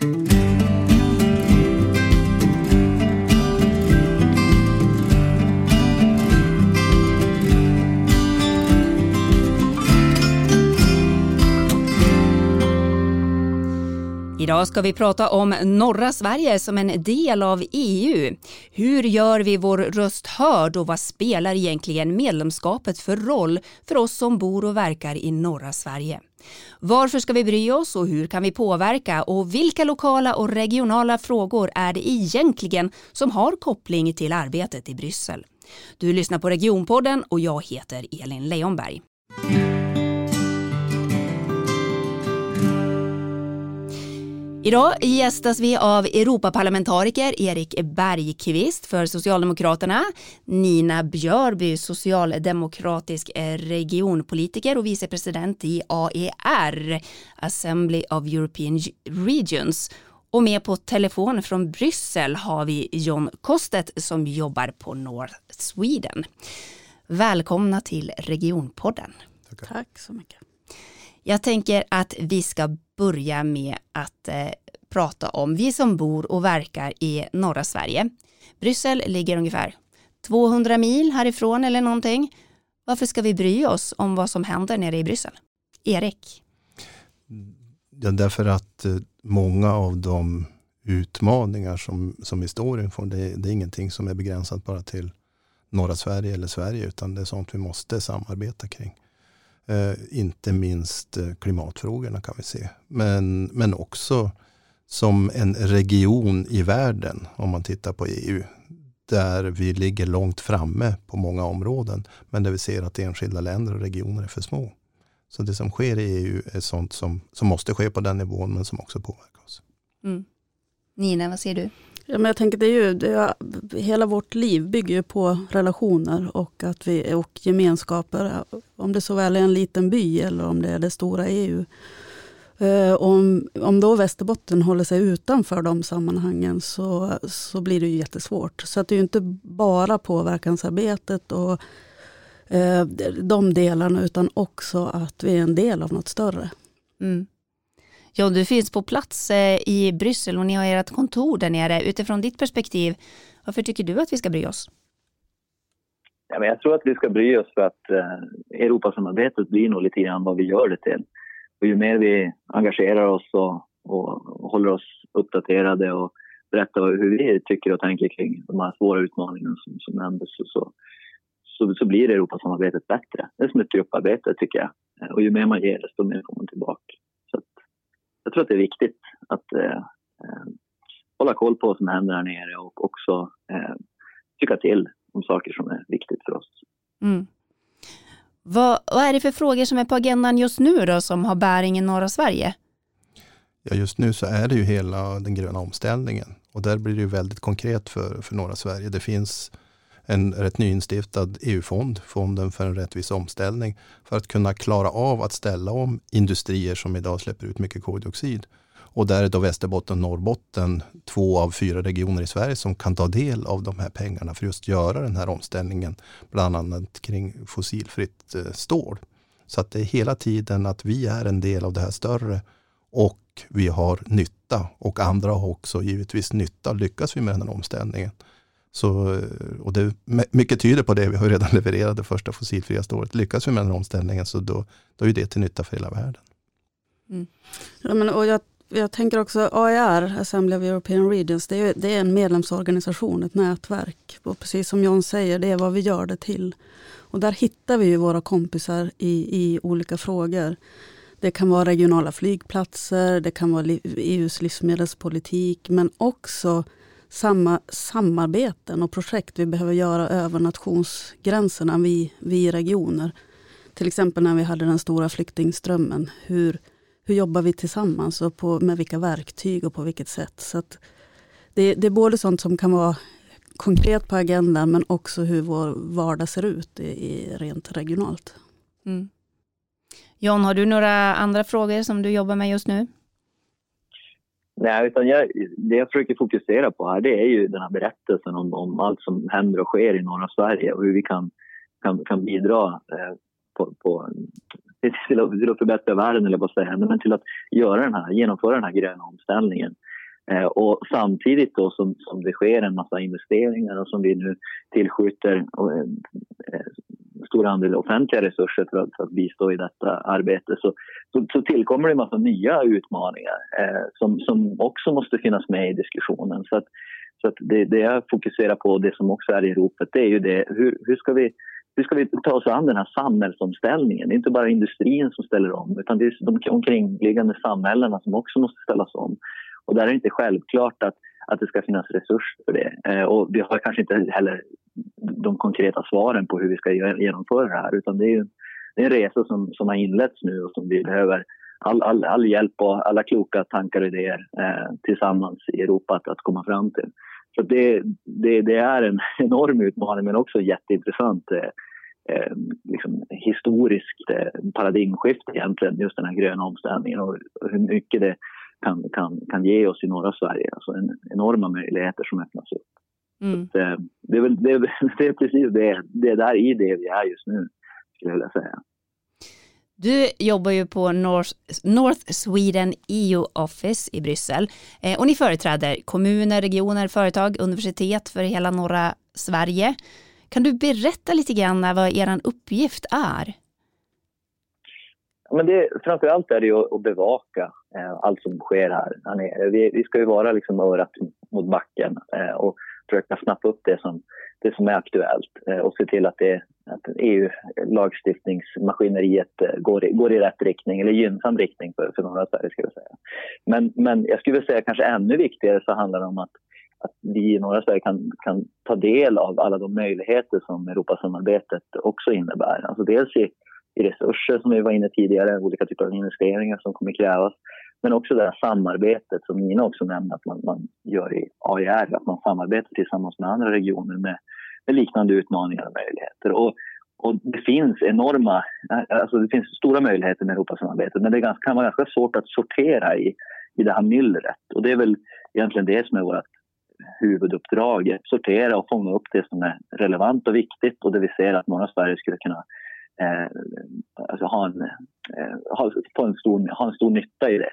Mm-hmm. Idag ska vi prata om norra Sverige som en del av EU. Hur gör vi vår röst hörd och vad spelar egentligen medlemskapet för roll för oss som bor och verkar i norra Sverige? Varför ska vi bry oss och hur kan vi påverka och vilka lokala och regionala frågor är det egentligen som har koppling till arbetet i Bryssel? Du lyssnar på Regionpodden och jag heter Elin Leonberg. Idag gästas vi av Europaparlamentariker Erik Bergqvist för Socialdemokraterna, Nina Björby, socialdemokratisk regionpolitiker och vicepresident i AER, Assembly of European Regions. Och med på telefon från Bryssel har vi John Kostet som jobbar på North Sweden. Välkomna till Regionpodden. Tack så mycket. Jag tänker att vi ska börja med att eh, prata om vi som bor och verkar i norra Sverige. Bryssel ligger ungefär 200 mil härifrån eller någonting. Varför ska vi bry oss om vad som händer nere i Bryssel? Erik? Mm, ja, därför att eh, många av de utmaningar som, som vi står inför, det, det är ingenting som är begränsat bara till norra Sverige eller Sverige, utan det är sånt vi måste samarbeta kring. Eh, inte minst eh, klimatfrågorna kan vi se. Men, men också som en region i världen, om man tittar på EU, där vi ligger långt framme på många områden, men där vi ser att enskilda länder och regioner är för små. Så det som sker i EU är sånt som, som måste ske på den nivån, men som också påverkar oss. Mm. Nina, vad säger du? Ja, men jag tänker det är ju, det är, hela vårt liv bygger ju på relationer och, att vi, och gemenskaper. Om det så väl är en liten by eller om det är det stora EU. Eh, om, om då Västerbotten håller sig utanför de sammanhangen så, så blir det ju jättesvårt. Så att det är ju inte bara påverkansarbetet och eh, de delarna utan också att vi är en del av något större. Mm. Ja, du finns på plats eh, i Bryssel och ni har ert kontor där nere. Utifrån ditt perspektiv, varför tycker du att vi ska bry oss? Ja, men jag tror att vi ska bry oss för att eh, Europasamarbetet blir nog lite grann vad vi gör det till. Och ju mer vi engagerar oss och, och, håller oss uppdaterade och berättar hur vi tycker och tänker kring de här svåra utmaningarna som, som nämndes så, så, så blir Europasamarbetet bättre. Det är som ett grupparbete tycker jag. Eh, och ju mer man ger desto mer kommer man tillbaka jag tror att det är viktigt att eh, eh, hålla koll på vad som händer här nere och också eh, tycka till om saker som är viktigt för oss. Mm. Vad, vad, är det för frågor som är på agendan just nu då som har bäring i norra Sverige? Ja, just nu så är det ju hela den gröna omställningen och där blir det ju väldigt konkret för, för norra Sverige. Det finns en rätt nyinstiftad EU-fond, Fonden för en rättvis omställning, för att kunna klara av att ställa om industrier som idag släpper ut mycket koldioxid. Och där är då Västerbotten och Norrbotten två av fyra regioner i Sverige som kan ta del av de här pengarna för just göra den här omställningen, bland annat kring fossilfritt eh, stål. Så att det är hela tiden att vi är en del av det här större och vi har nytta och andra har också givetvis nytta. Lyckas vi med den här omställningen så, och det, mycket tyder på det. Vi har redan levererat det första fossilfria stålet. Lyckas vi med den omställningen så då, då är det till nytta för hela världen. Mm. Ja, men, och jag, jag tänker också AER, Assembly of European Regions, det är, det är en medlemsorganisation, ett nätverk. Och precis som John säger, det är vad vi gör det till. Och där hittar vi ju våra kompisar i, i olika frågor. Det kan vara regionala flygplatser, det kan vara EUs livsmedelspolitik, men också samma samarbeten och projekt vi behöver göra över nationsgränserna, vi, vi regioner. Till exempel när vi hade den stora flyktingströmmen. Hur, hur jobbar vi tillsammans och på, med vilka verktyg och på vilket sätt? Så det, det, är både sånt som kan vara konkret på agendan men också hur vår vardag ser ut i, i rent regionalt. Mm. John, har du några andra frågor som du jobbar med just nu? Nej, utan jag, det jag försöker fokusera på här det är ju den här berättelsen om, om allt som händer och sker i norra Sverige och hur vi kan, kan, kan bidra eh, på, på, till, att, till att förbättra världen, eller vad säga, men till att göra den här, genomföra den här gröna omställningen. Eh, och samtidigt då som, som det sker en massa investeringar och som vi nu tillskjuter och, eh, eh, stor andel offentliga resurser för att, för att bistå i detta arbete så, så, så tillkommer det en massa nya utmaningar eh, som, som också måste finnas med i diskussionen. Så, att, så att det, det jag fokuserar på, det som också är i ropet, det är ju det, hur, hur ska vi hur ska vi ta oss an den här samhällsomställningen? Det är inte bara industrin som ställer om utan det är de omkringliggande samhällena som också måste ställas om. Och där är det inte självklart att, att det ska finnas resurser för det. Eh, och vi har kanske inte heller de konkreta svaren på hur vi ska genomföra det här utan det är, ju, det är en resa som, som har inletts nu och som vi behöver all, all, all hjälp och alla kloka tankar och idéer eh, tillsammans i Europa att, att komma fram till. Så det, det, det, är en enorm utmaning men också jätteintressant eh, eh, liksom historiskt eh, paradigmskifte egentligen, just den här gröna omställningen och hur mycket det kan, kan, kan ge oss i norra Sverige. Alltså en, enorma möjligheter som öppnas upp. Mm. Så, eh, det, är väl, det, är, det är precis det, det är där i det vi är just nu, skulle jag vilja säga. Du jobbar ju på North, North Sweden EU Office i Bryssel eh, och ni företräder kommuner, regioner, företag, universitet för hela norra Sverige. Kan du berätta lite grann vad er uppgift är? Men det, framförallt är det ju att bevaka eh, allt som sker här, här nere. Eh, vi, vi ska ju vara liksom örat mot backen eh, och försöka snappa upp det som, det som är aktuellt eh, och se till att, det, att EU-lagstiftningsmaskineriet eh, går, i, går i rätt riktning, eller gynnsam riktning för, för norra Sverige. Skulle jag säga. Men, men jag skulle säga kanske ännu viktigare så handlar det om att att vi i norra Sverige kan, kan ta del av alla de möjligheter som Europasamarbetet också innebär. Alltså dels i, i resurser som vi var inne tidigare, olika typer av investeringar som kommer krävas. Men också det här samarbetet som Nina också nämnde att man, man gör i AIR, att man samarbetar tillsammans med andra regioner med, med liknande utmaningar och möjligheter. Och, och det finns enorma, alltså det finns stora möjligheter med Europasamarbetet men det ganska, kan vara ganska svårt att sortera i, i det här myllret. Och det är väl egentligen det som är vårt huvuduppdrag. Sortera och fånga upp det som är relevant och viktigt och det vi ser att norra Sverige skulle kunna eh, alltså ha, en, eh, ha, få en stor, ha en stor nytta i det.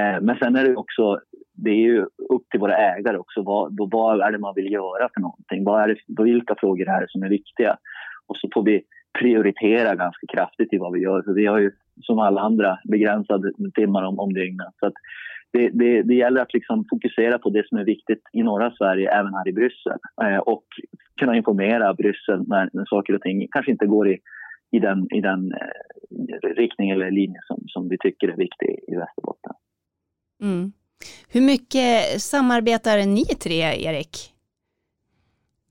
Eh, men sen är det också, det är ju upp till våra ägare också. Vad, vad är det man vill göra för någonting? Vad är det, vilka frågor är det som är viktiga? Och så får vi prioritera ganska kraftigt i vad vi gör. För vi har ju som alla andra begränsade timmar om, om dygnet. Så att det, det, det, gäller att liksom fokusera på det som är viktigt i norra Sverige, även här i Bryssel. Eh, och kunna informera Bryssel när, när saker och ting kanske inte går i, i den, i den eh, riktning eller linje som, som vi tycker är viktig i Västerbotten. Mm. Hur mycket samarbetar ni tre, Erik?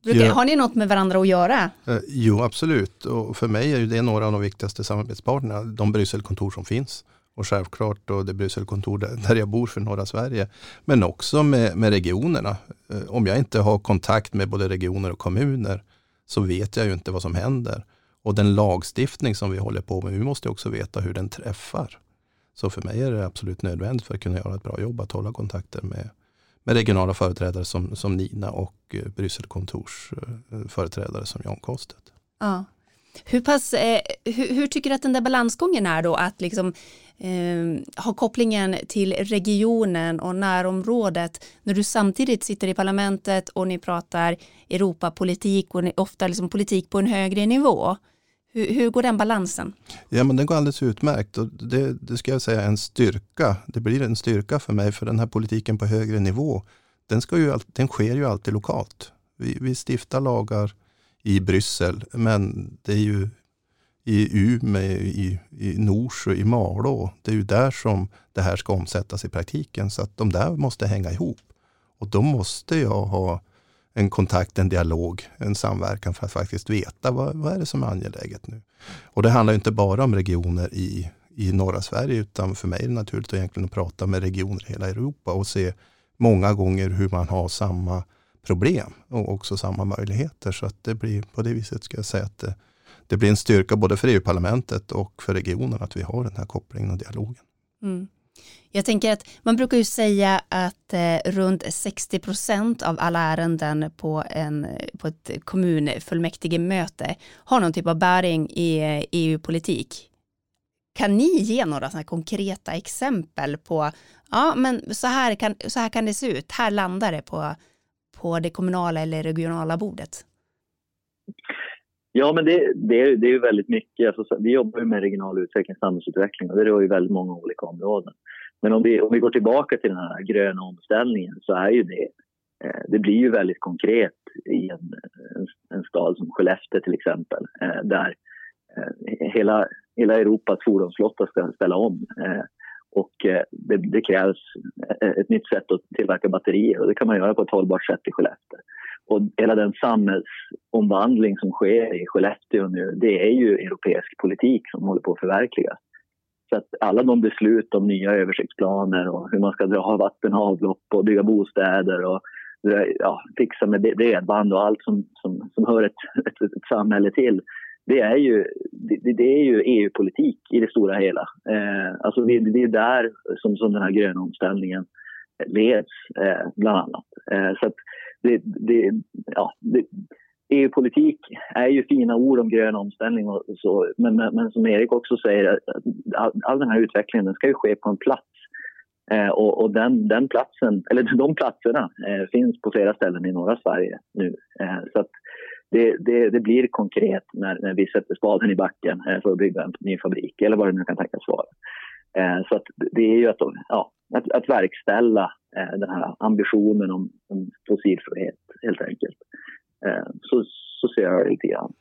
Brukar, ja. Har ni något med varandra att göra? Eh, jo, absolut. Och för mig är det några av de viktigaste samarbetspartnerna, de Brysselkontor som finns. Och självklart då det Brysselkontor där jag bor för norra Sverige. Men också med, med regionerna. Eh, om jag inte har kontakt med både regioner och kommuner så vet jag ju inte vad som händer. Och den lagstiftning som vi håller på med, vi måste också veta hur den träffar. Så för mig är det absolut nödvändigt för att kunna göra ett bra jobb att hålla kontakter med, med regionala företrädare som, som Nina och eh, Brysselkontors eh, företrädare som Jan Kostet. Ja. Hur, pass, eh, hur, hur, tycker du att den där balansgången är då att liksom, eh, ha kopplingen till regionen och närområdet när du samtidigt sitter i parlamentet och ni pratar Europapolitik och ni, ofta liksom politik på en högre nivå. Hur, hur, går den balansen? Ja, men den går alldeles utmärkt. Och det, det ska jag säga är en styrka. Det blir en styrka för mig för den här politiken på högre nivå. Den, ska ju, den sker ju alltid lokalt. Vi, vi stiftar lagar i Bryssel, men det är ju i Umeå, i, i Norsjö, i Malå. Det är ju där som det här ska omsättas i praktiken. Så att de där måste hänga ihop. Och då måste jag ha en kontakt, en dialog, en samverkan för att faktiskt veta vad, vad är det som är angeläget nu. Och det handlar inte bara om regioner i, i norra Sverige utan för mig är det naturligt att egentligen prata med regioner i hela Europa och se många gånger hur man har samma problem och också samma möjligheter. Så att det blir på det viset ska jag säga att det, det blir en styrka både för EU-parlamentet och för regionen att vi har den här kopplingen och dialogen. Mm. Jag tänker att man brukar ju säga att eh, runt 60 procent av alla ärenden på, en, på ett kommunfullmäktige möte har någon typ av bäring i eh, e EU-politik. Kan ni ge några sådana konkreta exempel på, ja men så här, kan, så här kan det se ut, här landar det på, på det kommunala eller regionala bordet? Ja, men det, det, det är ju väldigt mycket. Alltså, vi jobbar ju med regional utveckling, samhällsutveckling och det rör ju väldigt många olika områden. Men om vi, om vi går tillbaka till den här gröna omställningen så är ju det, eh, det blir ju väldigt konkret i en, en, en stad som Skellefteå till exempel, eh, där eh, hela, hela Europas fordonsflotta ska ställa om. Eh, och eh, det, det, krävs eh, ett nytt sätt att tillverka batterier och det kan man göra på ett hållbart sätt i Skellefteå. Och hela den samhällsomvandling som sker i Skellefteå nu, det är ju europeisk politik som håller på att förverkligas. Så att alla de beslut om nya översiktsplaner och hur man ska dra vatten och avlopp och bygga bostäder och ja, fixa med bredband och allt som, som, som hör ett, ett, ett samhälle till. Det är ju, det, det är ju EU-politik i det stora hela. Eh, alltså det, det, är där som, som den här gröna omställningen leds, eh, bland annat. Eh, så det, det, ja, det, EU-politik är ju fina ord om grön omställning, och så, men, men, men som Erik också säger, all, all den här utvecklingen den ska ju ske på en plats. Eh, och, och den, den, platsen, eller de platserna eh, finns på flera ställen i norra Sverige nu. Eh, så att det, det, det, blir konkret när, när vi sätter spaden i backen eh, för att bygga en ny fabrik eller vad det nu kan tänkas vara. Eh, så att det är ju att, ja, att, att verkställa eh, den här ambitionen om, om fossilfrihet helt enkelt. Så, så ser jag det lite grann.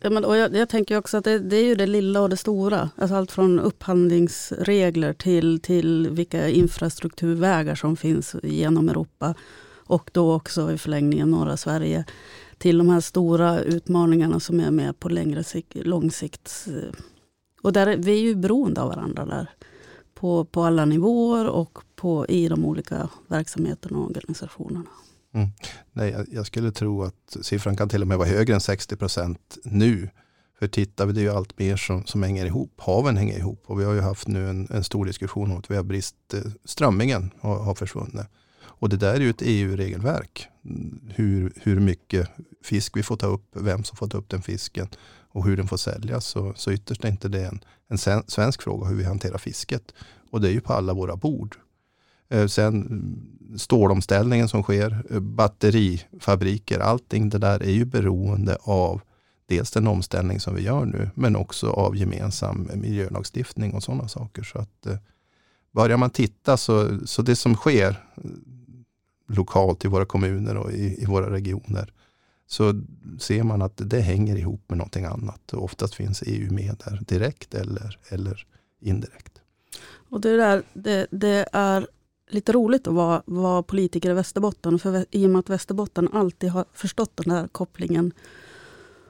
Ja, men, och jag, jag, tänker också att det, det, är ju det lilla och det stora. Alltså allt från upphandlingsregler till, till vilka infrastrukturvägar som finns genom Europa. Och då också i förlängningen norra Sverige. Till de här stora utmaningarna som är med på längre sikt, lång sikt. Eh, och där, vi är ju beroende av varandra där. På, på alla nivåer och på, i de olika verksamheterna och organisationerna. Mm. Nej, jag, jag, skulle tro att siffran kan till och med vara högre än 60 procent nu. För tittar vi, det är ju allt mer som, som hänger ihop. Haven hänger ihop och vi har ju haft nu en, en stor diskussion om att vi har brist, eh, strömmingen har, har försvunnit. Och det där är ju ett EU-regelverk. Hur, hur mycket fisk vi får ta upp, vem som får ta upp den fisken och hur den får säljas. Så, så ytterst är inte det en, en svensk fråga hur vi hanterar fisket. Och det är ju på alla våra bord. Eh, sen mm, stålomställningen som sker, eh, batterifabriker, allting det där är ju beroende av dels den omställning som vi gör nu, men också av gemensam miljölagstiftning och sådana saker. Så att eh, börjar man titta så, så det som sker lokalt i våra kommuner och i, i våra regioner, så ser man att det hänger ihop med någonting annat. Och oftast finns EU med där direkt eller, eller indirekt. Och det, där, det, det är lite roligt att vara, vara politiker i Västerbotten. För I och med att Västerbotten alltid har förstått den här kopplingen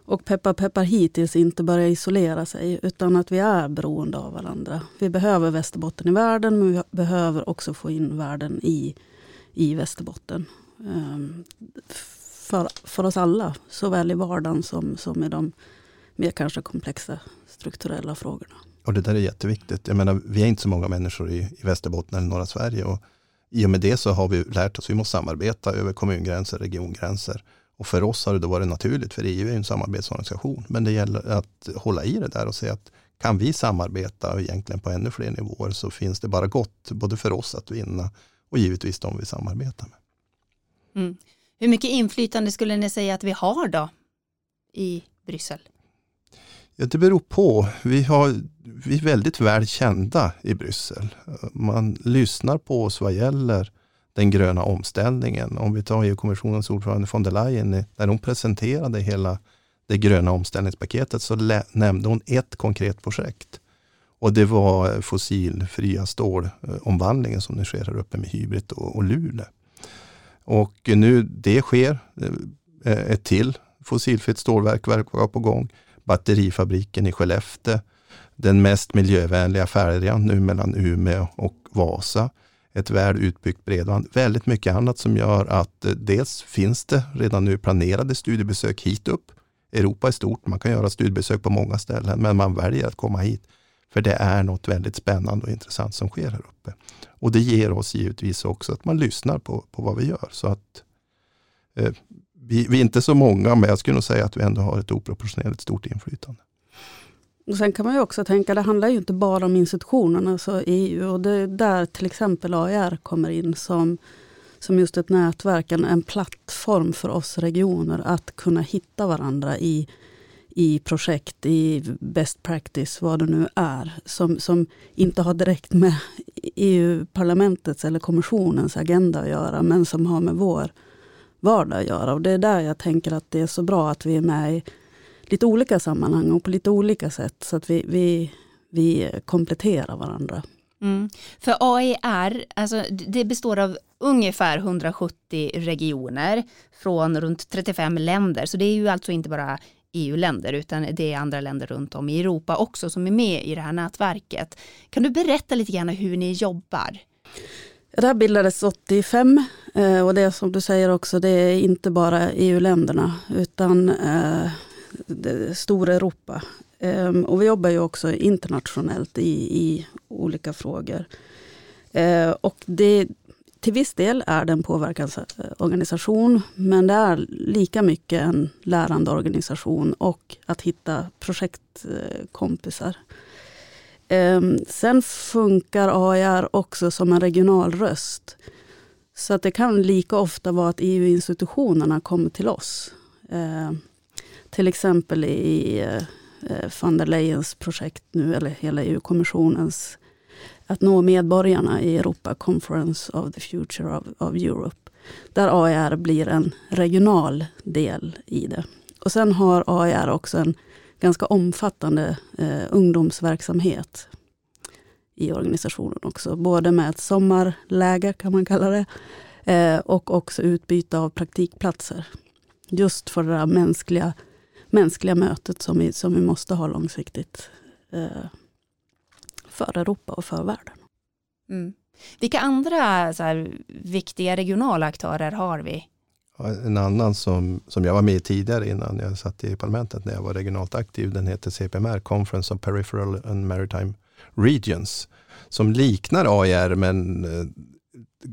och peppar peppar hittills inte börja isolera sig utan att vi är beroende av varandra. Vi behöver Västerbotten i världen men vi behöver också få in världen i, i Västerbotten. Ehm, för, för oss alla, såväl i vardagen som, som i de mer kanske komplexa strukturella frågorna. Och det där är jätteviktigt. Jag menar, vi är inte så många människor i, i Västerbotten eller norra Sverige. Och I och med det så har vi lärt oss att vi måste samarbeta över kommungränser, regiongränser. Och för oss har det då varit naturligt, för EU är en samarbetsorganisation. Men det gäller att hålla i det där och se att kan vi samarbeta egentligen på ännu fler nivåer så finns det bara gott, både för oss att vinna och givetvis de vi samarbetar med. Mm. Hur mycket inflytande skulle ni säga att vi har då i Bryssel? Ja, det beror på. Vi, har, vi är väldigt väl kända i Bryssel. Man lyssnar på oss vad gäller den gröna omställningen. Om vi tar EU-kommissionens ordförande von der Leyen, när hon presenterade hela det gröna omställningspaketet så nämnde hon ett konkret projekt. Och det var fossilfria stålomvandlingen som nu sker här uppe med Hybrid och, och Luleå. Och nu det sker, eh, ett till fossilfritt stålverk verkar vara på gång batterifabriken i Skellefteå, den mest miljövänliga färjan nu mellan Umeå och Vasa, ett väl utbyggt bredband, väldigt mycket annat som gör att eh, dels finns det redan nu planerade studiebesök hit upp. Europa är stort, man kan göra studiebesök på många ställen, men man väljer att komma hit för det är något väldigt spännande och intressant som sker här uppe. Och det ger oss givetvis också att man lyssnar på, på vad vi gör. Så att eh, vi, vi, är inte så många, men jag skulle nog säga att vi ändå har ett oproportionerligt stort inflytande. Och sen kan man ju också tänka, det handlar ju inte bara om institutionerna, alltså EU. Och det är där till exempel AIR kommer in som, som just ett nätverk, en, en plattform för oss regioner att kunna hitta varandra i, i projekt, i best practice, vad det nu är. Som, som inte har direkt med EU-parlamentets eller kommissionens agenda att göra, men som har med vår vardag att göra. Och det är där jag tänker att det är så bra att vi är med i lite olika sammanhang och på lite olika sätt så att vi, vi, vi kompletterar varandra. Mm. För AER, alltså det består av ungefär 170 regioner från runt 35 länder. Så det är ju alltså inte bara EU-länder utan det är andra länder runt om i Europa också som är med i det här nätverket. Kan du berätta lite grann hur ni jobbar? Det här bildades 85 eh, och det är som du säger också, det är inte bara EU-länderna utan eh, stora Europa. Ehm, och vi jobbar ju också internationellt i, i olika frågor. Eh, och det, till viss del är det en påverkansorganisation men det är lika mycket en lärande organisation och att hitta projektkompisar. Ehm, sen funkar AIR också som en regional röst. Så att det kan lika ofta vara att EU-institutionerna kommer till oss. Ehm, till exempel i eh, eh, van der Leyens projekt nu, eller hela EU-kommissionens, att nå medborgarna i Europa Conference of the Future of, of Europe. Där AIR blir en regional del i det. Och sen har AIR också en ganska omfattande eh, ungdomsverksamhet i organisationen också. Både med ett sommarläger kan man kalla det eh, och också utbyte av praktikplatser. Just för det där mänskliga mänskliga mötet som vi, som vi måste ha långsiktigt eh, för Europa och för världen. Mm. Vilka andra så här, viktiga regionala aktörer har vi? En annan som, som jag var med i tidigare innan jag satt i parlamentet när jag var regionalt aktiv. Den heter CPMR, Conference of Peripheral and Maritime Regions. Som liknar AIR men eh,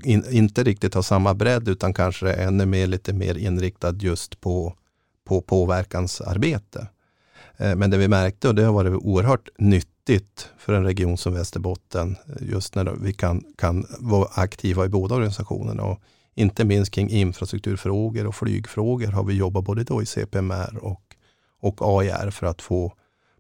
in, inte riktigt har samma bredd utan kanske ännu mer, lite mer inriktad just på på påverkansarbete. Eh, men det vi märkte, och det har varit oerhört nyttigt för en region som Västerbotten, eh, just när vi kan, kan vara aktiva i båda organisationerna. Och inte minst kring infrastrukturfrågor och flygfrågor har vi jobbat både då i CPMR och, och AIR för att få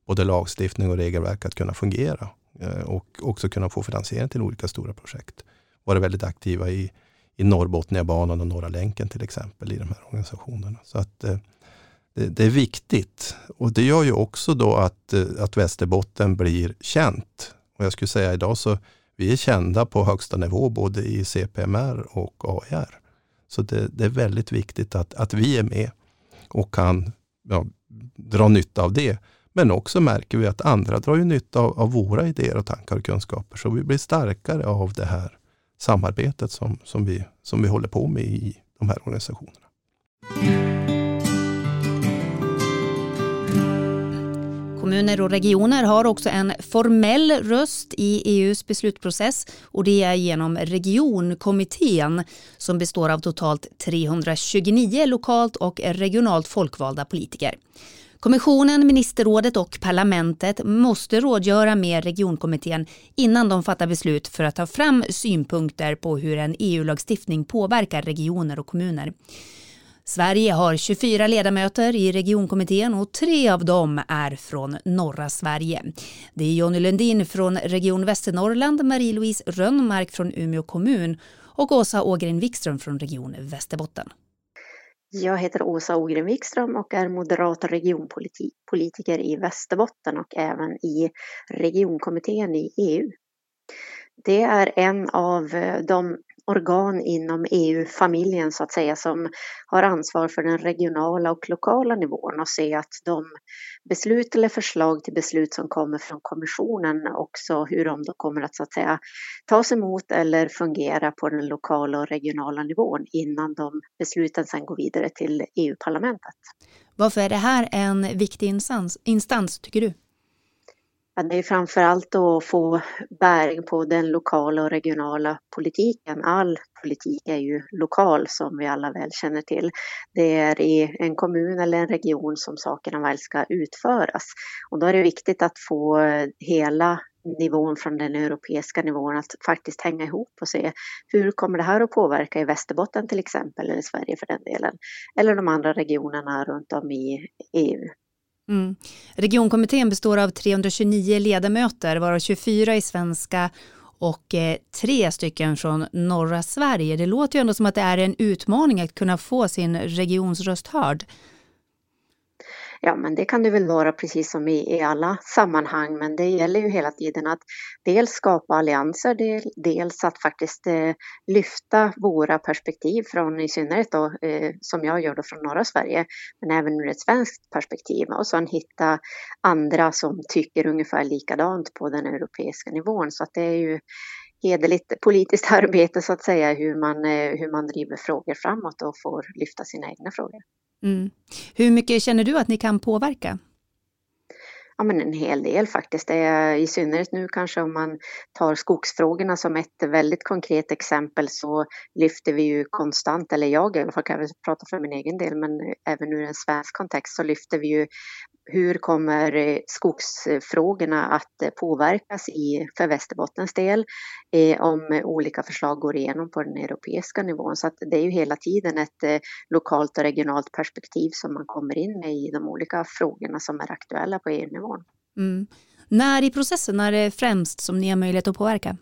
både lagstiftning och regelverk att kunna fungera eh, och också kunna få finansiering till olika stora projekt. Varit väldigt aktiva i, i Norrbotniabanan och Norra länken till exempel i de här organisationerna. Så att eh, det, det, är viktigt. Och det gör ju också då att, eh, att Västerbotten blir känt. Och jag skulle säga idag så vi är kända på högsta nivå både i CPMR och AIR. Så det, det är väldigt viktigt att, att vi är med och kan ja, dra nytta av det. Men också märker vi att andra drar ju nytta av, av, våra idéer och tankar och kunskaper. Så vi blir starkare av det här samarbetet som, som, vi, som vi håller på med i de här organisationerna. Kommuner och regioner har också en formell röst i EUs beslutsprocess och det är genom regionkommittén som består av totalt 329 lokalt och regionalt folkvalda politiker. Kommissionen, ministerrådet och parlamentet måste rådgöra med regionkommittén innan de fattar beslut för att ta fram synpunkter på hur en EU-lagstiftning påverkar regioner och kommuner. Sverige har 24 ledamöter i regionkommittén och tre av dem är från norra Sverige. Det är Jonny Lundin från Region Västernorrland, Marie-Louise Rönnmark från Umeå kommun och Åsa Ågren Wikström från Region Västerbotten. Jag heter Åsa Ågren Wikström och är moderat regionpolitiker i Västerbotten och även i regionkommittén i EU. Det är en av de organ inom EU-familjen så att säga som har ansvar för den regionala och lokala nivån och se att de beslut eller förslag till beslut som kommer från kommissionen också hur de då kommer att så att säga tas emot eller fungera på den lokala och regionala nivån innan de besluten sen går vidare till EU-parlamentet. Varför är det här en viktig instans, instans tycker du? Ja, det är framför allt att få bäring på den lokala och regionala politiken. All politik är ju lokal som vi alla väl känner till. Det är i en kommun eller en region som sakerna väl ska utföras. Och då är det viktigt att få hela nivån från den europeiska nivån att faktiskt hänga ihop och se hur kommer det här att påverka i Västerbotten till exempel, eller i Sverige för den delen, eller de andra regionerna runt om i EU. Mm. Regionkommittén består av 329 ledamöter, varav 24 i svenska och eh, tre stycken från norra Sverige. Det låter ju ändå som att det är en utmaning att kunna få sin regionsröst hörd. Ja, men det kan det väl vara precis som i, i alla sammanhang, men det gäller ju hela tiden att dels skapa allianser, del, dels att faktiskt eh, lyfta våra perspektiv från i synnerhet då, eh, som jag gör då från norra Sverige, men även ur ett svenskt perspektiv och sen hitta andra som tycker ungefär likadant på den europeiska nivån. Så att det är ju hederligt politiskt arbete så att säga hur man, eh, hur man driver frågor framåt och får lyfta sina egna frågor. Mm. Hur mycket känner du att ni kan påverka? Ja, men en hel del faktiskt. Det är, I synnerhet nu kanske om man tar skogsfrågorna som ett väldigt konkret exempel så lyfter vi ju konstant, eller jag i alla fall kan jag prata för min egen del, men även ur en svensk kontext så lyfter vi ju hur kommer eh, skogsfrågorna att eh, påverkas i, för Västerbottens del eh, om olika förslag går igenom på den europeiska nivån. Så att det är ju hela tiden ett eh, lokalt och regionalt perspektiv som man kommer in med i de olika frågorna som är aktuella på EU-nivån. Mm. När i processen är det främst som ni har möjlighet att påverka?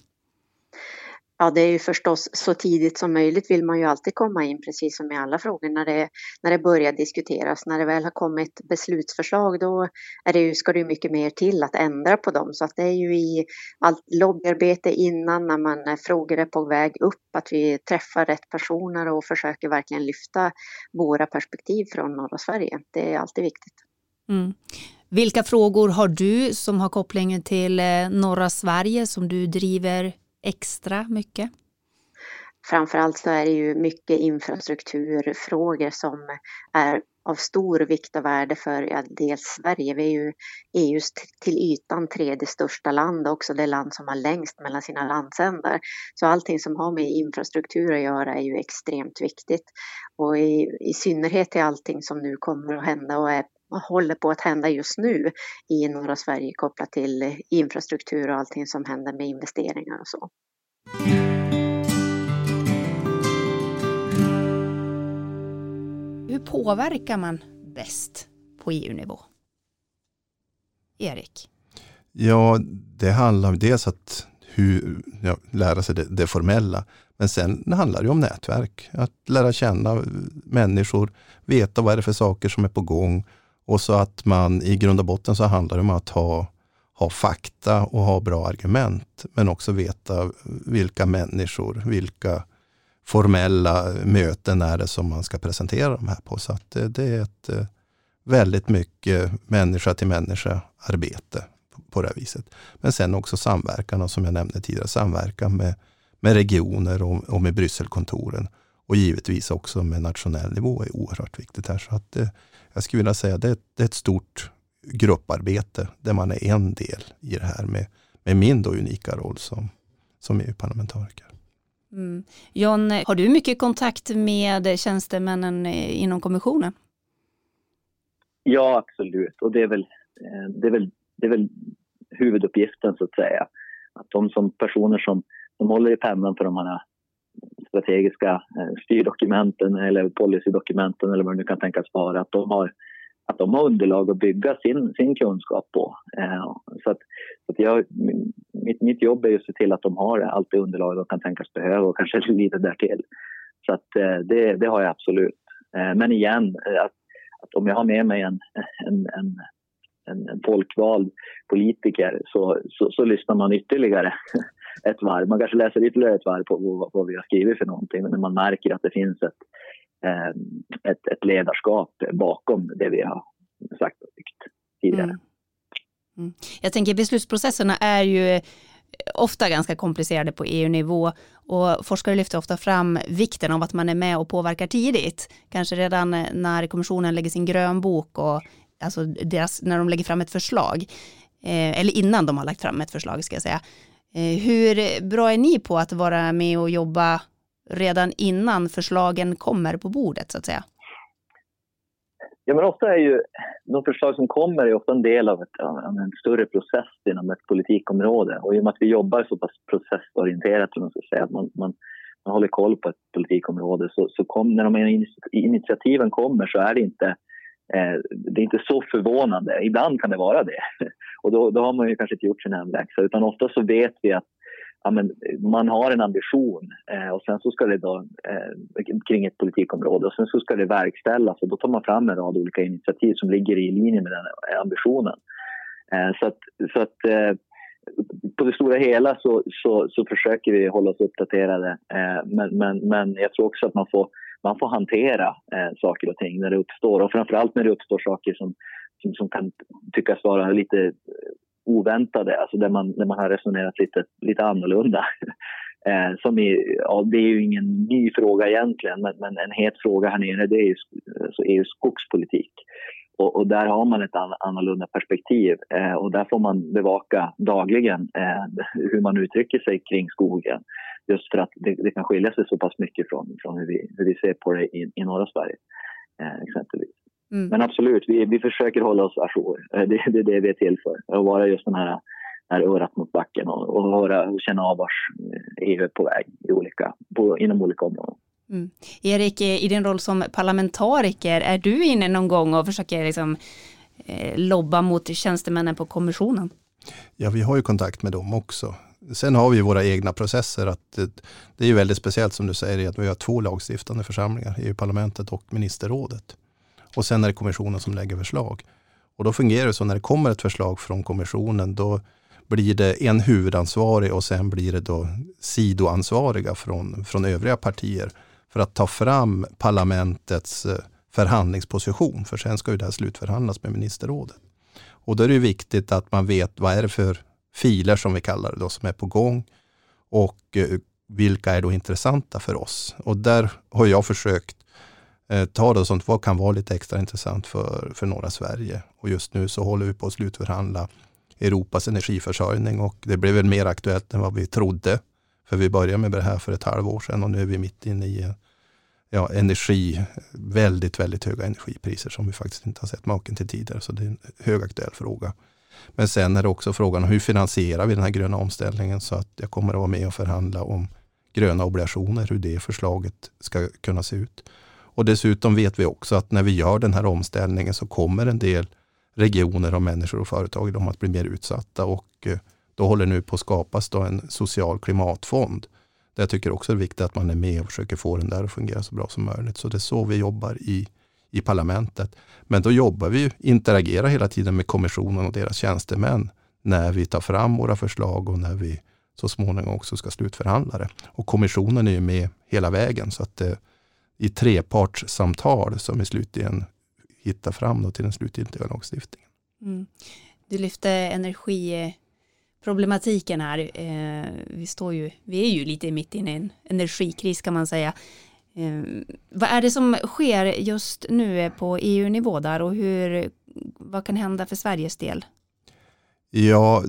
Ja, det är ju förstås så tidigt som möjligt vill man ju alltid komma in, precis som i alla frågor, när det, när det börjar diskuteras. När det väl har kommit beslutsförslag, då är det ju, ska det ju mycket mer till att ändra på dem. Så att det är ju i allt lobbyarbete innan, när man frågor är på väg upp, att vi träffar rätt personer och försöker verkligen lyfta våra perspektiv från norra Sverige. Det är alltid viktigt. Mm. Vilka frågor har du som har kopplingen till eh, norra Sverige som du driver extra mycket? Framförallt så är det ju mycket infrastrukturfrågor som är av stor vikt och värde för ja, dels Sverige. Vi är ju EUs till ytan tredje största land också det land som har längst mellan sina landsändar. Så allting som har med infrastruktur att göra är ju extremt viktigt. Och i, i synnerhet till allting som nu kommer att hända och är håller på att hända just nu i norra Sverige kopplat till infrastruktur och allting som händer med investeringar och så. Hur påverkar man bäst på EU-nivå? Erik? Ja, det handlar om dels att hur, ja, lära sig det, det, formella. Men sen handlar det om nätverk. Att lära känna människor, veta vad det är för saker som är på gång och så att man i grund och botten så handlar det om att ha, ha fakta och ha bra argument. Men också veta vilka människor, vilka formella möten är det som man ska presentera de här på. Så att det, det är ett eh, väldigt mycket människa till människa arbete på det här viset. Men sen också samverkan och som jag nämnde tidigare, samverkan med, med regioner och, och med Brysselkontoren. Och givetvis också med nationell nivå är oerhört viktigt här. Så att det, jag skulle vilja säga att det, det är ett stort grupparbete där man är en del i det här med, med min då unika roll som, som EU-parlamentariker. Mm. John, har du mycket kontakt med tjänstemännen inom kommissionen? Ja, absolut. Och det är väl, eh, det är väl, det är väl huvuduppgiften så att säga. Att de som personer som, som håller i pennan för de här strategiska eh, styrdokumenten eller policydokumenten eller vad det nu kan tänkas vara, att de har, att de har underlag att bygga sin, sin kunskap på. Eh, så att, så att jag, mitt, mitt jobb är att se till att de har allt det underlag de kan tänkas behöva och kanske lite därtill. Så att eh, det, det har jag absolut. Men igen, att, att om jag har med mig en, en, en en, en folkvald politiker så, så, så, lyssnar man ytterligare ett varv. Man kanske läser ytterligare ett varv på vad, vad vi har skrivit för någonting men man märker att det finns ett, ehm, ett, ett ledarskap bakom det vi har sagt och tyckt tidigare. Mm. Mm. Jag tänker beslutsprocesserna är ju eh, ofta ganska komplicerade på EU-nivå och forskare lyfter ofta fram vikten av att man är med och påverkar tidigt. Kanske redan eh, när kommissionen lägger sin grönbok och alltså deras, när de lägger fram ett förslag. eh, eller innan de har lagt fram ett förslag ska jag säga. Eh, hur bra är ni på att vara med och jobba redan innan förslagen kommer på bordet så att säga? Ja, men ofta är ju de förslag som kommer är ofta en del av, ett, en större process inom ett politikområde. Och i och med att vi jobbar så pass processorienterat, man ska säga, att man, man, man håller koll på ett politikområde, så, så kom, när de initiativen kommer så är det inte eh, det är inte så förvånande. Ibland kan det vara det. Och då, då har man ju kanske inte gjort sin hemläxa. Utan ofta så vet vi att ja, men man har en ambition eh, och sen så ska det då eh, kring ett politikområde och sen så ska det verkställas och då tar man fram en rad olika initiativ som ligger i linje med den eh, ambitionen. Eh, så att, så att eh, på det stora hela så, så, så, försöker vi hålla oss uppdaterade eh, men, men, men jag tror också att man får, man får hantera eh, saker och ting när det uppstår och framförallt när det uppstår saker som, som, som kan tyckas vara lite eh, oväntade, alltså där man, där man har resonerat lite, lite annorlunda. Eh, som är, ja, det är ju ingen ny fråga egentligen, men, men en het fråga här nere det är ju alltså EUs skogspolitik. Och, och, där har man ett an, annorlunda perspektiv eh, och där får man bevaka dagligen eh, hur man uttrycker sig kring skogen. Just för att det, det, kan skilja sig så pass mycket från, från hur, vi, hur vi ser på det i, i norra Sverige, eh, exempelvis. Mm. Men absolut, vi, vi försöker hålla oss ajour. Eh, det, det är det vi är till för. Att vara just den här, här örat mot backen och, och, höra, och känna av vars EU eh, är på väg i olika, på, inom olika områden. Mm. Erik, i din roll som parlamentariker, är du inne någon gång och försöker liksom, eh, lobba mot tjänstemännen på kommissionen? Ja, vi har ju kontakt med dem också. Sen har vi våra egna processer. Att det, det är väldigt speciellt som du säger att vi har två lagstiftande församlingar, EU-parlamentet och ministerrådet. Och sen är det kommissionen som lägger förslag. Och då fungerar det så när det kommer ett förslag från kommissionen, då blir det en huvudansvarig och sen blir det då sidoansvariga från, från övriga partier för att ta fram parlamentets eh, förhandlingsposition. För sen ska ju det här slutförhandlas med ministerrådet. Och då är det viktigt att man vet vad är det för filer som vi kallar det då, som är på gång och eh, vilka är då intressanta för oss. Och där har jag försökt eh, ta det sånt vad kan vara lite extra intressant för, för norra Sverige. Och just nu så håller vi på att slutförhandla Europas energiförsörjning och det blev väl mer aktuellt än vad vi trodde. För vi började med det här för ett halvår sedan och nu är vi mitt inne i ja, energi, väldigt, väldigt höga energipriser som vi faktiskt inte har sett maken till tidigare. Så det är en högaktuell fråga. Men sen är det också frågan om hur finansierar vi den här gröna omställningen så att jag kommer att vara med och förhandla om gröna obligationer, hur det förslaget ska kunna se ut. Och dessutom vet vi också att när vi gör den här omställningen så kommer en del regioner och människor och företag de att bli mer utsatta och eh, då håller nu på att skapas då en social klimatfond. Där jag tycker också det är viktigt att man är med och försöker få den där att fungera så bra som möjligt. Så det är så vi jobbar i, i parlamentet. Men då jobbar vi, interagerar hela tiden med kommissionen och deras tjänstemän när vi tar fram våra förslag och när vi så småningom också ska slutförhandla det. Och kommissionen är ju med hela vägen så att det, i trepartssamtal som i slutligen hittar fram till den slutgiltiga lagstiftningen. Mm. Du lyfte energiproblematiken här. Eh, vi, står ju, vi är ju lite mitt inne i en energikris kan man säga. Eh, vad är det som sker just nu på EU-nivå där och hur, vad kan hända för Sveriges del? Ja,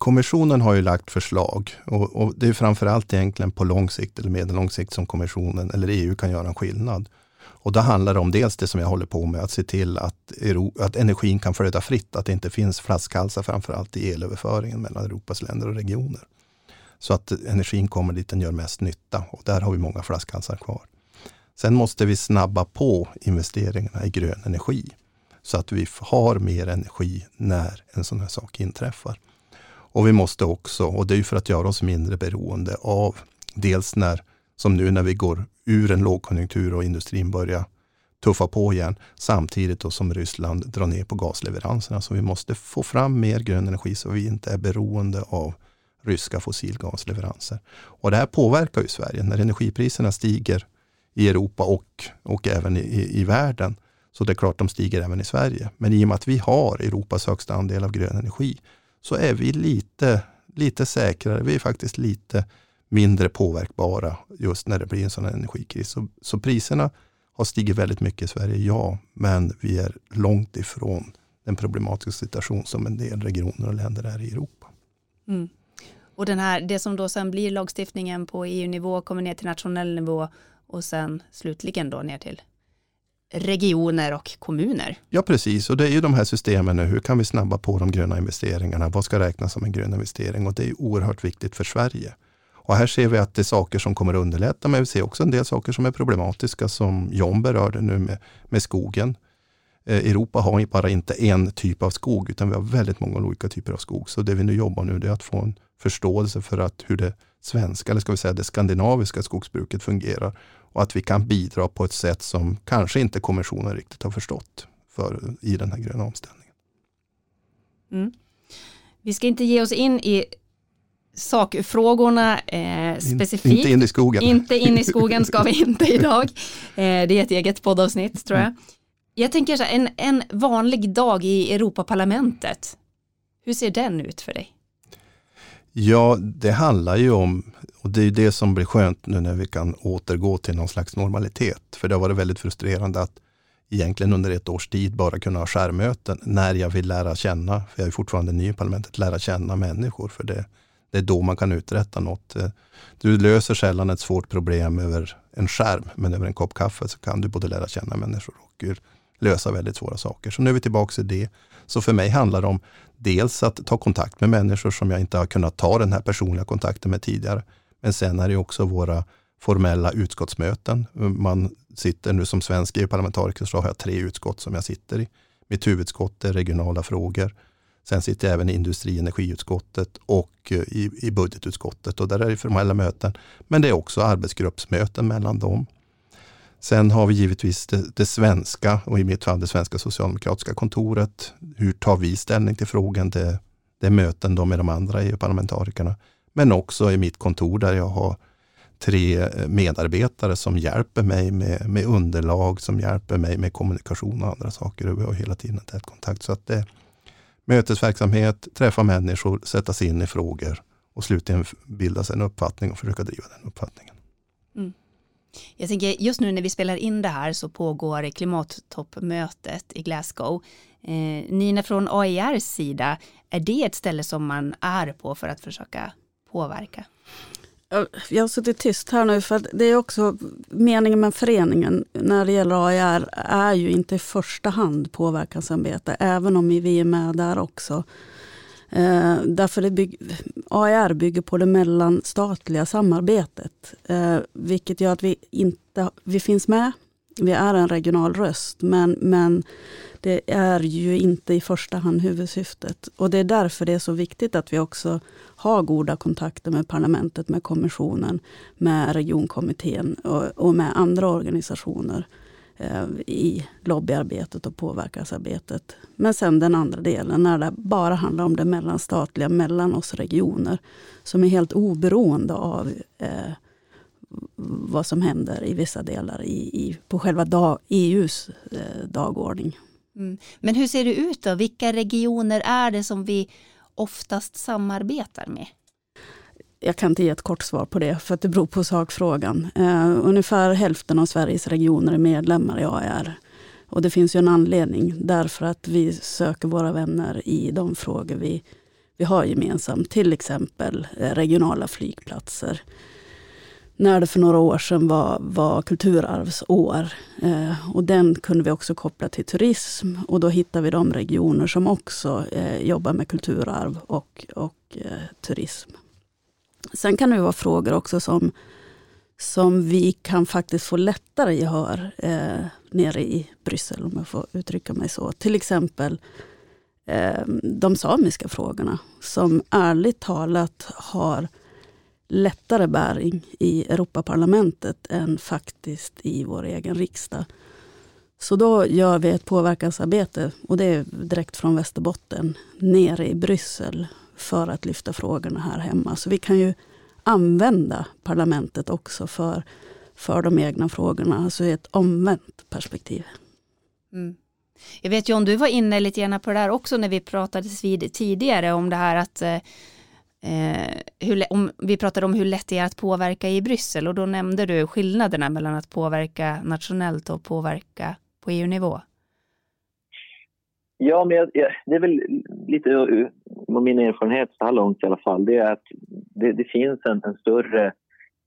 kommissionen har ju lagt förslag och, och, det är framförallt egentligen på lång sikt eller medellång sikt som kommissionen eller EU kan göra en skillnad. Och då handlar det om dels det som jag håller på med, att se till att, Euro, att energin kan flöda fritt, att det inte finns flaskhalsar framförallt i elöverföringen mellan Europas länder och regioner. Så att energin kommer dit den gör mest nytta och där har vi många flaskhalsar kvar. Sen måste vi snabba på investeringarna i grön energi så att vi har mer energi när en sån här sak inträffar. Och vi måste också, och det är för att göra oss mindre beroende av dels när, som nu när vi går ur en lågkonjunktur och industrin börjar tuffa på igen, samtidigt då som Ryssland drar ner på gasleveranserna. Så vi måste få fram mer grön energi så vi inte är beroende av ryska fossilgasleveranser. Och det här påverkar ju Sverige. När energipriserna stiger i Europa och, och även i, i världen, så det är klart de stiger även i Sverige. Men i och med att vi har Europas högsta andel av grön energi så är vi lite, lite säkrare. Vi är faktiskt lite mindre påverkbara just när det blir en sån här energikris. Så, så priserna har stigit väldigt mycket i Sverige, ja, men vi är långt ifrån den problematiska situation som en del regioner och länder är i Europa. Mm. Och den här, det som då sen blir lagstiftningen på EU-nivå kommer ner till nationell nivå och sen slutligen då ner till regioner och kommuner. Ja, precis. Och det är ju de här systemen nu. Hur kan vi snabba på de gröna investeringarna? Vad ska räknas som en grön investering? Och det är oerhört viktigt för Sverige. Och här ser vi att det är saker som kommer att underlätta, men vi ser också en del saker som är problematiska som John berörde nu med, med skogen. Eh, Europa har bara inte en typ av skog, utan vi har väldigt många olika typer av skog. Så det vi nu jobbar nu är att få en förståelse för att hur det svenska, eller ska vi säga det skandinaviska skogsbruket fungerar och att vi kan bidra på ett sätt som kanske inte kommissionen riktigt har förstått för, i den här gröna omställningen. Mm. Vi ska inte ge oss in i sakfrågorna eh, specifikt. In, inte in i skogen. Inte in i skogen ska vi inte idag. Eh, det är ett eget poddavsnitt tror jag. Mm. Jag tänker så här, en, en vanlig dag i Europaparlamentet. Hur ser den ut för dig? Ja, det handlar ju om, och det är det som blir skönt nu när vi kan återgå till någon slags normalitet. För det har varit väldigt frustrerande att egentligen under ett års tid bara kunna ha skärmöten när jag vill lära känna, för jag är fortfarande ny i parlamentet, lära känna människor. För det, det är då man kan uträtta något. Eh, du löser sällan ett svårt problem över en skärm, men över en kopp kaffe så kan du både lära känna människor och eh, lösa väldigt svåra saker. Så nu är vi tillbaka i det. Så för mig handlar det om dels att ta kontakt med människor som jag inte har kunnat ta den här personliga kontakten med tidigare. Men sen är det också våra formella utskottsmöten. Man sitter nu som svensk EU-parlamentariker så har jag tre utskott som jag sitter i. Mitt huvudutskott är regionala frågor. Sen sitter jag även i industri och energiutskottet och eh, i, i budgetutskottet och där är det formella möten. Men det är också arbetsgruppsmöten mellan dem. Sen har vi givetvis det, det, svenska och i mitt fall det svenska socialdemokratiska kontoret. Hur tar vi ställning till frågan? Det, det är möten då med de andra EU-parlamentarikerna. Men också i mitt kontor där jag har tre eh, medarbetare som hjälper mig med, med underlag, som hjälper mig med kommunikation och andra saker. Och vi har hela tiden tät kontakt. Så att det, mötesverksamhet, träffa människor, sätta sig in i frågor och slutligen bilda sig en uppfattning och försöka driva den uppfattningen. Jag tänker just nu när vi spelar in det här så pågår klimattoppmötet i Glasgow. Eh, Nina från AIRs sida, är det ett ställe som man är på för att försöka påverka? Jag har suttit tyst här nu för att det är också meningen med föreningen när det gäller AIR är ju inte i första hand påverkansarbete, även om vi är med där också. Eh, därför det bygg, AR bygger på det mellanstatliga samarbetet. Eh, vilket gör att vi inte vi finns med. Vi är en regional röst men, men det är ju inte i första hand huvudsyftet. Och det är därför det är så viktigt att vi också har goda kontakter med parlamentet, med kommissionen, med regionkommittén och, och med andra organisationer eh, Eh, i lobbyarbetet och påverkansarbetet. Men sen den andra delen, när det bara handlar om det mellanstatliga mellan oss regioner, som är helt oberoende av eh, vad som händer i vissa delar i, i på själva dag, EUs eh, dagordning. Mm. Men hur ser det ut då? Vilka regioner är det som vi oftast samarbetar med? Jag kan inte ge ett kort svar på det, för att det beror på sakfrågan. Eh, ungefär hälften av Sveriges regioner är medlemmar i AR. Och det finns ju en anledning, därför att vi söker våra vänner i de frågor vi, vi har gemensamt. Till exempel eh, regionala flygplatser, när det för några år sedan var, var kulturarvsår. Eh, och den kunde vi också koppla till turism och då hittade vi de regioner som också eh, jobbar med kulturarv och, och eh, turism. Sen kan det vara frågor också som, som vi kan faktiskt få lättare gehör eh, nere i Bryssel, om jag får uttrycka mig så. Till exempel eh, de samiska frågorna, som ärligt talat har lättare bäring i Europaparlamentet än faktiskt i vår egen riksdag. Så då gör vi ett påverkansarbete, och det är direkt från Västerbotten, nere i Bryssel för att lyfta frågorna här hemma. Så vi kan ju använda parlamentet också för, för de egna frågorna, alltså i ett omvänt perspektiv. Mm. Jag vet John, du var inne lite grann på det där också när vi pratades vid tidigare om det här att eh, Eh, hur, om, vi pratade om hur lätt det är att påverka i Bryssel och då nämnde du skillnaderna mellan att påverka nationellt och påverka på EU-nivå. Ja, men jag, jag, det är väl lite av min erfarenhet så här långt i alla fall. Det är att det, det finns en, en större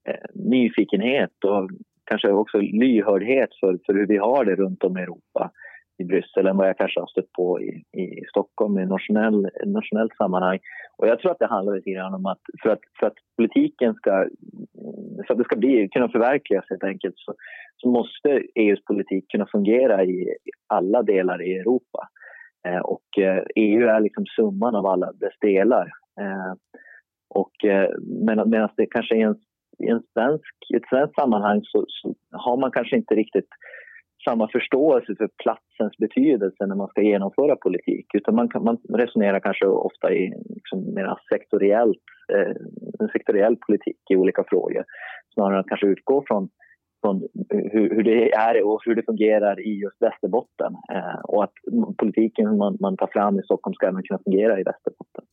eh, nyfikenhet och kanske också lyhördhet för, för hur vi har det runt om i Europa i Bryssel än vad jag kanske har stött på i, i Stockholm i nationell, nationellt sammanhang. Och jag tror att det handlar lite grann om att för att, för att politiken ska, för att det ska bli, kunna förverkligas helt enkelt så, så måste EUs politik kunna fungera i alla delar i Europa. Eh, och eh, EU är liksom summan av alla dess delar. Eh, och eh, medan det kanske i en, i en svensk, i ett svenskt sammanhang så, så har man kanske inte riktigt samma förståelse för platsens betydelse när man ska genomföra politik. Utan man, man resonerar kanske ofta i liksom mer sektoriellt, eh, en sektoriell politik i olika frågor. Snarare än att kanske utgå från, från hur, hur, det är och hur det fungerar i just Västerbotten. Eh, och att politiken man, man tar fram i Stockholm ska även kunna fungera i Västerbotten.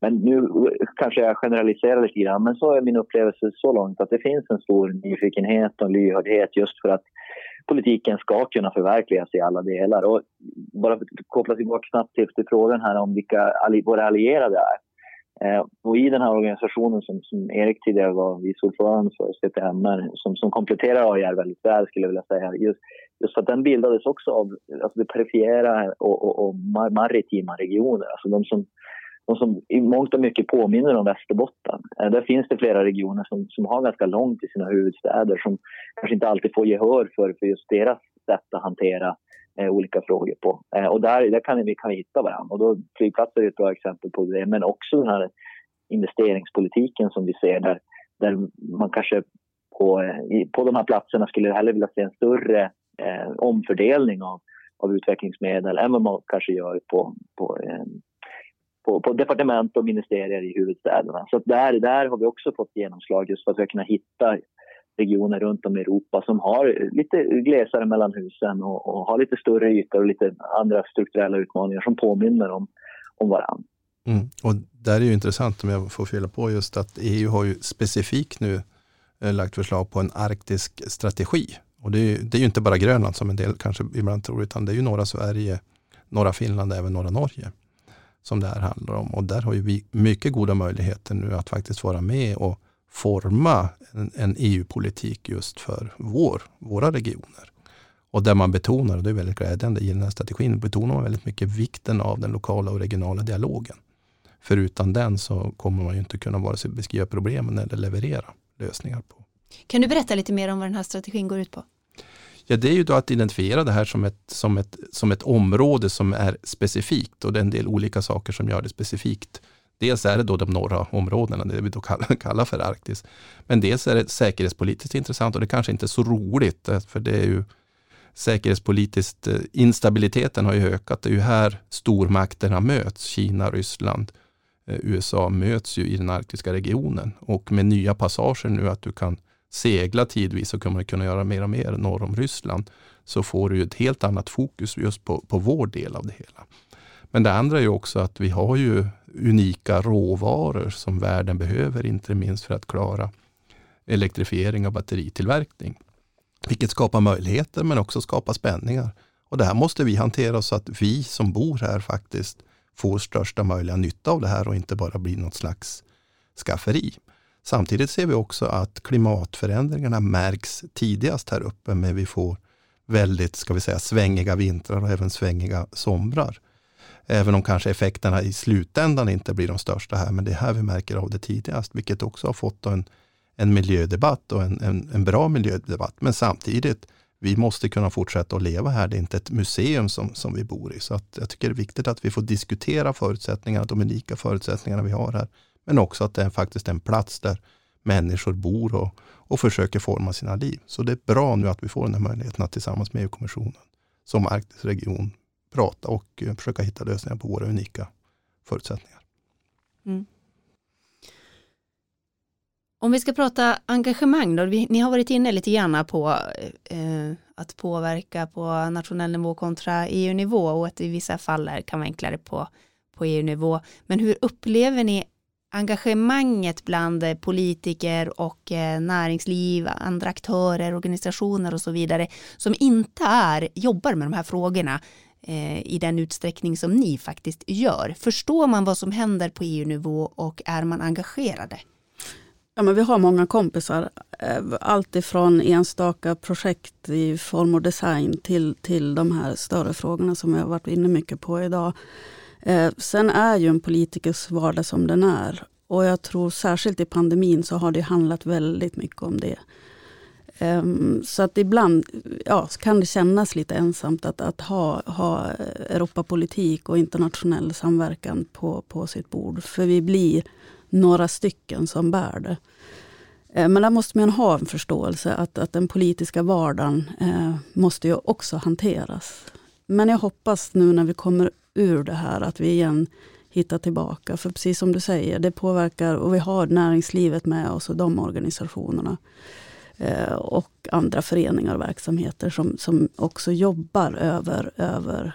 Men nu kanske jag generaliserar lite grann, men så är min upplevelse så långt att det finns en stor nyfikenhet och lyhördhet just för att politiken ska kunna förverkligas i alla delar. Och bara för att koppla tillbaka snabbt till frågan här om vilka våra allierade är. Eh, och I den här organisationen som, som Erik tidigare var vice ordförande för, CTMR, som, som kompletterar AIR väldigt väl skulle jag vilja säga. Just, just för att den bildades också av alltså det perifera och, och, och maritima regioner. Alltså de som de som i mångt och mycket påminner om Västerbotten. Eh, där finns det flera regioner som, som har ganska långt till sina huvudstäder som kanske inte alltid får gehör för, för just deras sätt att hantera eh, olika frågor på. Eh, och där, där kan vi, kan vi hitta varandra. Och då flygplatser är ett bra exempel på det, men också den här investeringspolitiken som vi ser där, där man kanske på, eh, på de här platserna skulle hellre vilja se en större eh, omfördelning av, av utvecklingsmedel än vad man kanske gör på, på eh, på, på departement och ministerier i huvudstäderna. Så där, där har vi också fått genomslag just för att vi har kunnat hitta regioner runt om i Europa som har lite glesare mellan husen och, och har lite större ytor och lite andra strukturella utmaningar som påminner om, om varandra. Mm. Och där är ju intressant om jag får fylla på just att EU har ju specifikt nu eh, lagt förslag på en arktisk strategi. Och det är, det är ju inte bara Grönland som en del kanske ibland tror, utan det är ju norra Sverige, norra Finland och även norra Norge som det här handlar om. Och där har ju vi mycket goda möjligheter nu att faktiskt vara med och forma en, en EU-politik just för vår, våra regioner. Och där man betonar, och det är väldigt glädjande, i den här strategin betonar man väldigt mycket vikten av den lokala och regionala dialogen. För utan den så kommer man ju inte kunna vare sig beskriva problemen eller leverera lösningar på. Kan du berätta lite mer om vad den här strategin går ut på? Ja, det är ju då att identifiera det här som ett, som, ett, som ett område som är specifikt och det är en del olika saker som gör det specifikt. Dels är det då de norra områdena, det vi då kallar, kallar för Arktis. Men dels är det säkerhetspolitiskt intressant och det kanske inte är så roligt, eh, för det är ju säkerhetspolitiskt, eh, instabiliteten har ju ökat. Det är ju här stormakterna möts, Kina, Ryssland, eh, USA möts ju i den arktiska regionen. Och med nya passager nu att du kan segla tidvis och kommer kunna göra mer och mer norr om Ryssland så får du ett helt annat fokus just på, på vår del av det hela. Men det andra är ju också att vi har ju unika råvaror som världen behöver, inte minst för att klara elektrifiering och batteritillverkning. Vilket skapar möjligheter men också skapar spänningar. Och det här måste vi hantera så att vi som bor här faktiskt får största möjliga nytta av det här och inte bara blir något slags skafferi. Samtidigt ser vi också att klimatförändringarna märks tidigast här uppe, men vi får väldigt ska vi säga, svängiga vintrar och även svängiga somrar. Även om kanske effekterna i slutändan inte blir de största här, men det är här vi märker av det tidigast, vilket också har fått en, en miljödebatt och en, en, en bra miljödebatt. Men samtidigt, vi måste kunna fortsätta att leva här. Det är inte ett museum som, som vi bor i. Så att jag tycker det är viktigt att vi får diskutera förutsättningarna, de unika förutsättningarna vi har här. Men också att det är faktiskt en plats där människor bor och, och försöker forma sina liv. Så det är bra nu att vi får den här möjligheten att tillsammans med EU-kommissionen som Arktis region prata och eh, försöka hitta lösningar på våra unika förutsättningar. Mm. Om vi ska prata engagemang då, vi, ni har varit inne lite grann på eh, att påverka på nationell nivå kontra EU-nivå och att i vissa fall kan vara enklare på, på EU-nivå. Men hur upplever ni engagemanget bland politiker och eh, näringsliv, andra aktörer, organisationer och så vidare som inte är, jobbar med de här frågorna. Eh, i den utsträckning som ni faktiskt gör? Förstår man vad som händer på EU-nivå och är man engagerade? Ja, men vi har många kompisar. Eh, Allt ifrån enstaka projekt i form och design till, till de här större frågorna som vi har varit inne mycket på idag. Eh, sen är ju en politikers vardag som den är. Och jag tror särskilt i pandemin så har det handlat väldigt mycket om det. Ehm, så att ibland ja, kan det kännas lite ensamt att, att ha, ha Europapolitik och internationell samverkan på, på sitt bord. För vi blir några stycken som bär det. Ehm, men där måste man ha en förståelse att, att den politiska vardagen eh, måste ju också hanteras. Men jag hoppas nu när vi kommer ur det här att vi igen hittar tillbaka. För precis som du säger, det påverkar och vi har näringslivet med oss och de organisationerna. Eh, och andra föreningar och verksamheter som, som också jobbar över, över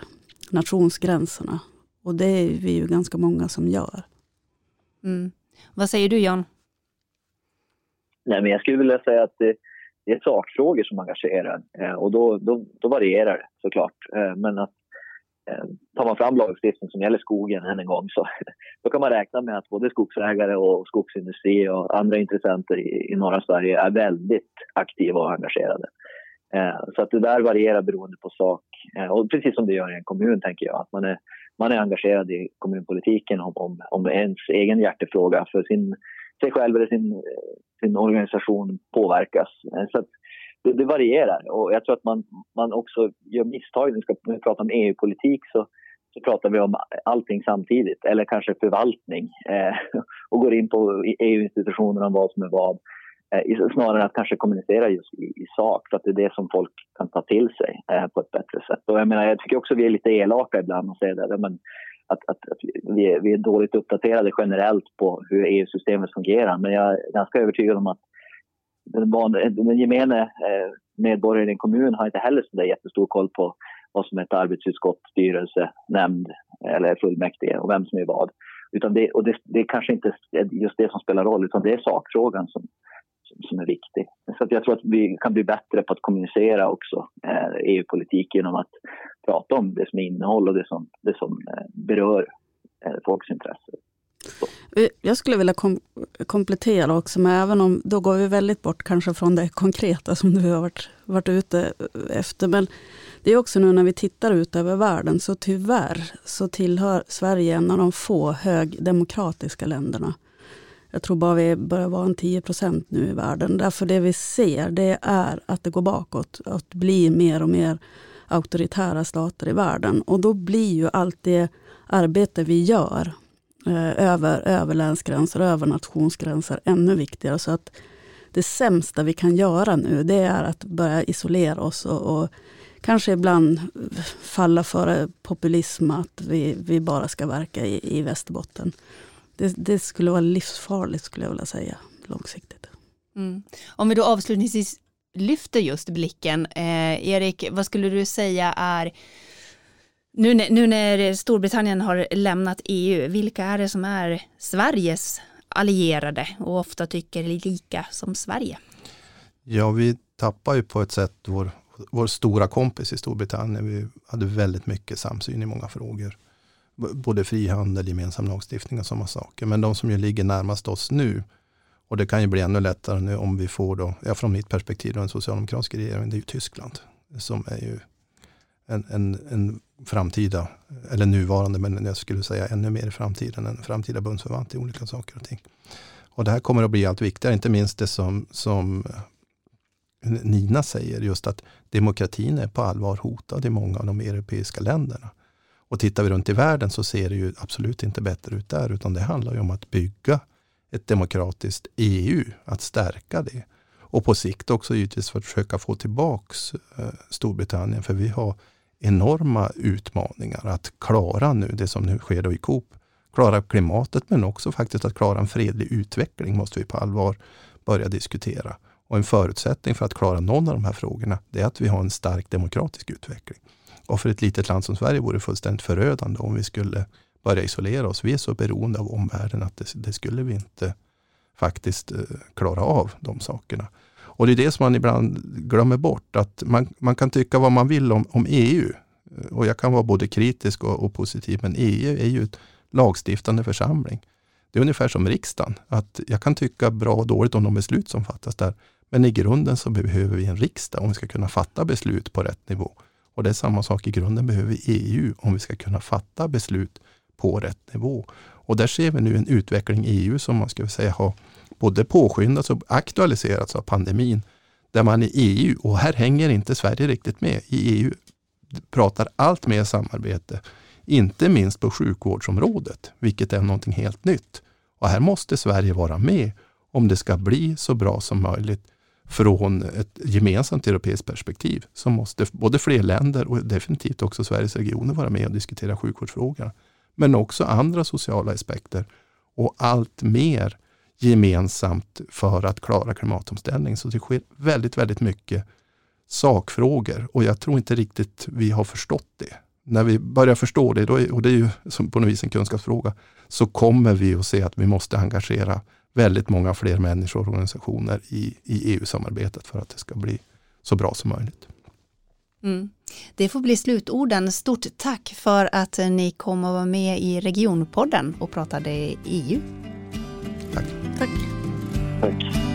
nationsgränserna. Och det är vi ju ganska många som gör. Mm. Vad säger du Jan? Nej, men jag skulle vilja säga att det, det är sakfrågor som engagerar eh, och då, då, då varierar det såklart. Eh, men att Eh, tar man fram lagstiftning som gäller skogen än en gång så då kan man räkna med att både skogsägare och skogsindustri och andra intressenter i, i norra Sverige är väldigt aktiva och engagerade. Eh, så att det där varierar beroende på sak. Eh, och precis som det gör i en kommun tänker jag, att man är, man är engagerad i kommunpolitiken om, om, om ens egen hjärtefråga för sin, sig själv eller sin, eh, sin organisation påverkas. Eh, så att, det, det, varierar och jag tror att man, man också gör misstag. När vi pratar om EU-politik så, så pratar vi om allting samtidigt, eller kanske förvaltning eh, och går in på EU-institutionerna om vad som är vad. Eh, snarare än att kanske kommunicera just i, i, sak, för att det är det som folk kan ta till sig eh, på ett bättre sätt. Och jag, menar, jag tycker också att vi är lite elaka ibland och säger det, men att, att, att vi, är, vi är dåligt uppdaterade generellt på hur EU-systemet fungerar. Men jag är ganska övertygad om att den, van, den gemene eh, medborgaren i en kommun har inte heller så jättestor koll på vad som är ett arbetsutskott, styrelse, nämnd eller fullmäktige och vem som är vad. Utan det, och det, det är kanske inte just det som spelar roll, utan det är sakfrågan som, som, som är viktig. Så jag tror att vi kan bli bättre på att kommunicera också eh, EU-politik genom att prata om det som är innehåll och det som, det som eh, berör eh, folks intressen. Jag skulle vilja kom komplettera också, men även om då går vi väldigt bort kanske från det konkreta som du har varit, varit ute efter. Men det är också nu när vi tittar ut över världen, så tyvärr så tillhör Sverige en av de få högdemokratiska länderna. Jag tror bara vi börjar vara en 10 procent nu i världen. Därför det vi ser det är att det går bakåt. Att bli mer och mer auktoritära stater i världen. Och då blir ju allt det arbete vi gör Eh, över, över länsgränser, över nationsgränser ännu viktigare. Så att det sämsta vi kan göra nu det är att börja isolera oss och, och kanske ibland falla för populism att vi, vi bara ska verka i, i Västerbotten. Det, det, skulle vara livsfarligt skulle jag vilja säga långsiktigt. Mm. Om vi då avslutningsvis lyfter just blicken, eh, Erik, vad skulle du säga är nu, nu när Storbritannien har lämnat EU, vilka är det som är Sveriges allierade och ofta tycker lika som Sverige? Ja, vi tappar ju på ett sätt vår, vår stora kompis i Storbritannien. Vi hade väldigt mycket samsyn i många frågor. Både frihandel, gemensam lagstiftning och sådana saker. Men de som ju ligger närmast oss nu, och det kan ju bli ännu lättare nu om vi får då, ja från mitt perspektiv, då, en socialdemokratisk regering, det är ju Tyskland. Som är ju en, en, en framtida, eller nuvarande, men jag skulle säga ännu mer i framtiden, en framtida bundsförvant i olika saker och ting. Och det här kommer att bli allt viktigare, inte minst det som, som eh, Nina säger, just att demokratin är på allvar hotad i många av de europeiska länderna. Och tittar vi runt i världen så ser det ju absolut inte bättre ut där, utan det handlar ju om att bygga ett demokratiskt EU, att stärka det. Och på sikt också givetvis för att försöka få tillbaks eh, Storbritannien, för vi har enorma utmaningar att klara nu det som nu sker då i Coop. Klara klimatet men också faktiskt att klara en fredlig utveckling måste vi på allvar börja diskutera. Och en förutsättning för att klara någon av de här frågorna det är att vi har en stark demokratisk utveckling. Och för ett litet land som Sverige vore det fullständigt förödande om vi skulle börja isolera oss. Vi är så beroende av omvärlden att det, det skulle vi inte faktiskt eh, klara av de sakerna. Och det är det som man ibland glömmer bort. Att man, man kan tycka vad man vill om, om EU. Och jag kan vara både kritisk och, och positiv, men EU är ju ett lagstiftande församling. Det är ungefär som riksdagen, att jag kan tycka bra och dåligt om de beslut som fattas där. Men i grunden så behöver vi en riksdag om vi ska kunna fatta beslut på rätt nivå. Och det är samma sak, i grunden behöver vi EU om vi ska kunna fatta beslut på rätt nivå. Och där ser vi nu en utveckling i EU som man skulle säga har både påskyndats och aktualiserats av pandemin. Där man i EU, och här hänger inte Sverige riktigt med, i EU pratar allt mer samarbete. Inte minst på sjukvårdsområdet, vilket är någonting helt nytt. Och här måste Sverige vara med om det ska bli så bra som möjligt från ett gemensamt europeiskt perspektiv. Så måste både fler länder och definitivt också Sveriges regioner vara med och diskutera sjukvårdsfrågan. Men också andra sociala aspekter och allt mer gemensamt för att klara klimatomställningen. Så det sker väldigt, väldigt mycket sakfrågor och jag tror inte riktigt vi har förstått det. När vi börjar förstå det, är, och det är ju på något vis en kunskapsfråga, så kommer vi att se att vi måste engagera väldigt många fler människor och organisationer i, i EU-samarbetet för att det ska bli så bra som möjligt. Mm. Det får bli slutorden. Stort tack för att ni kom och var med i Regionpodden och pratade EU. Tack. Tack. Tack.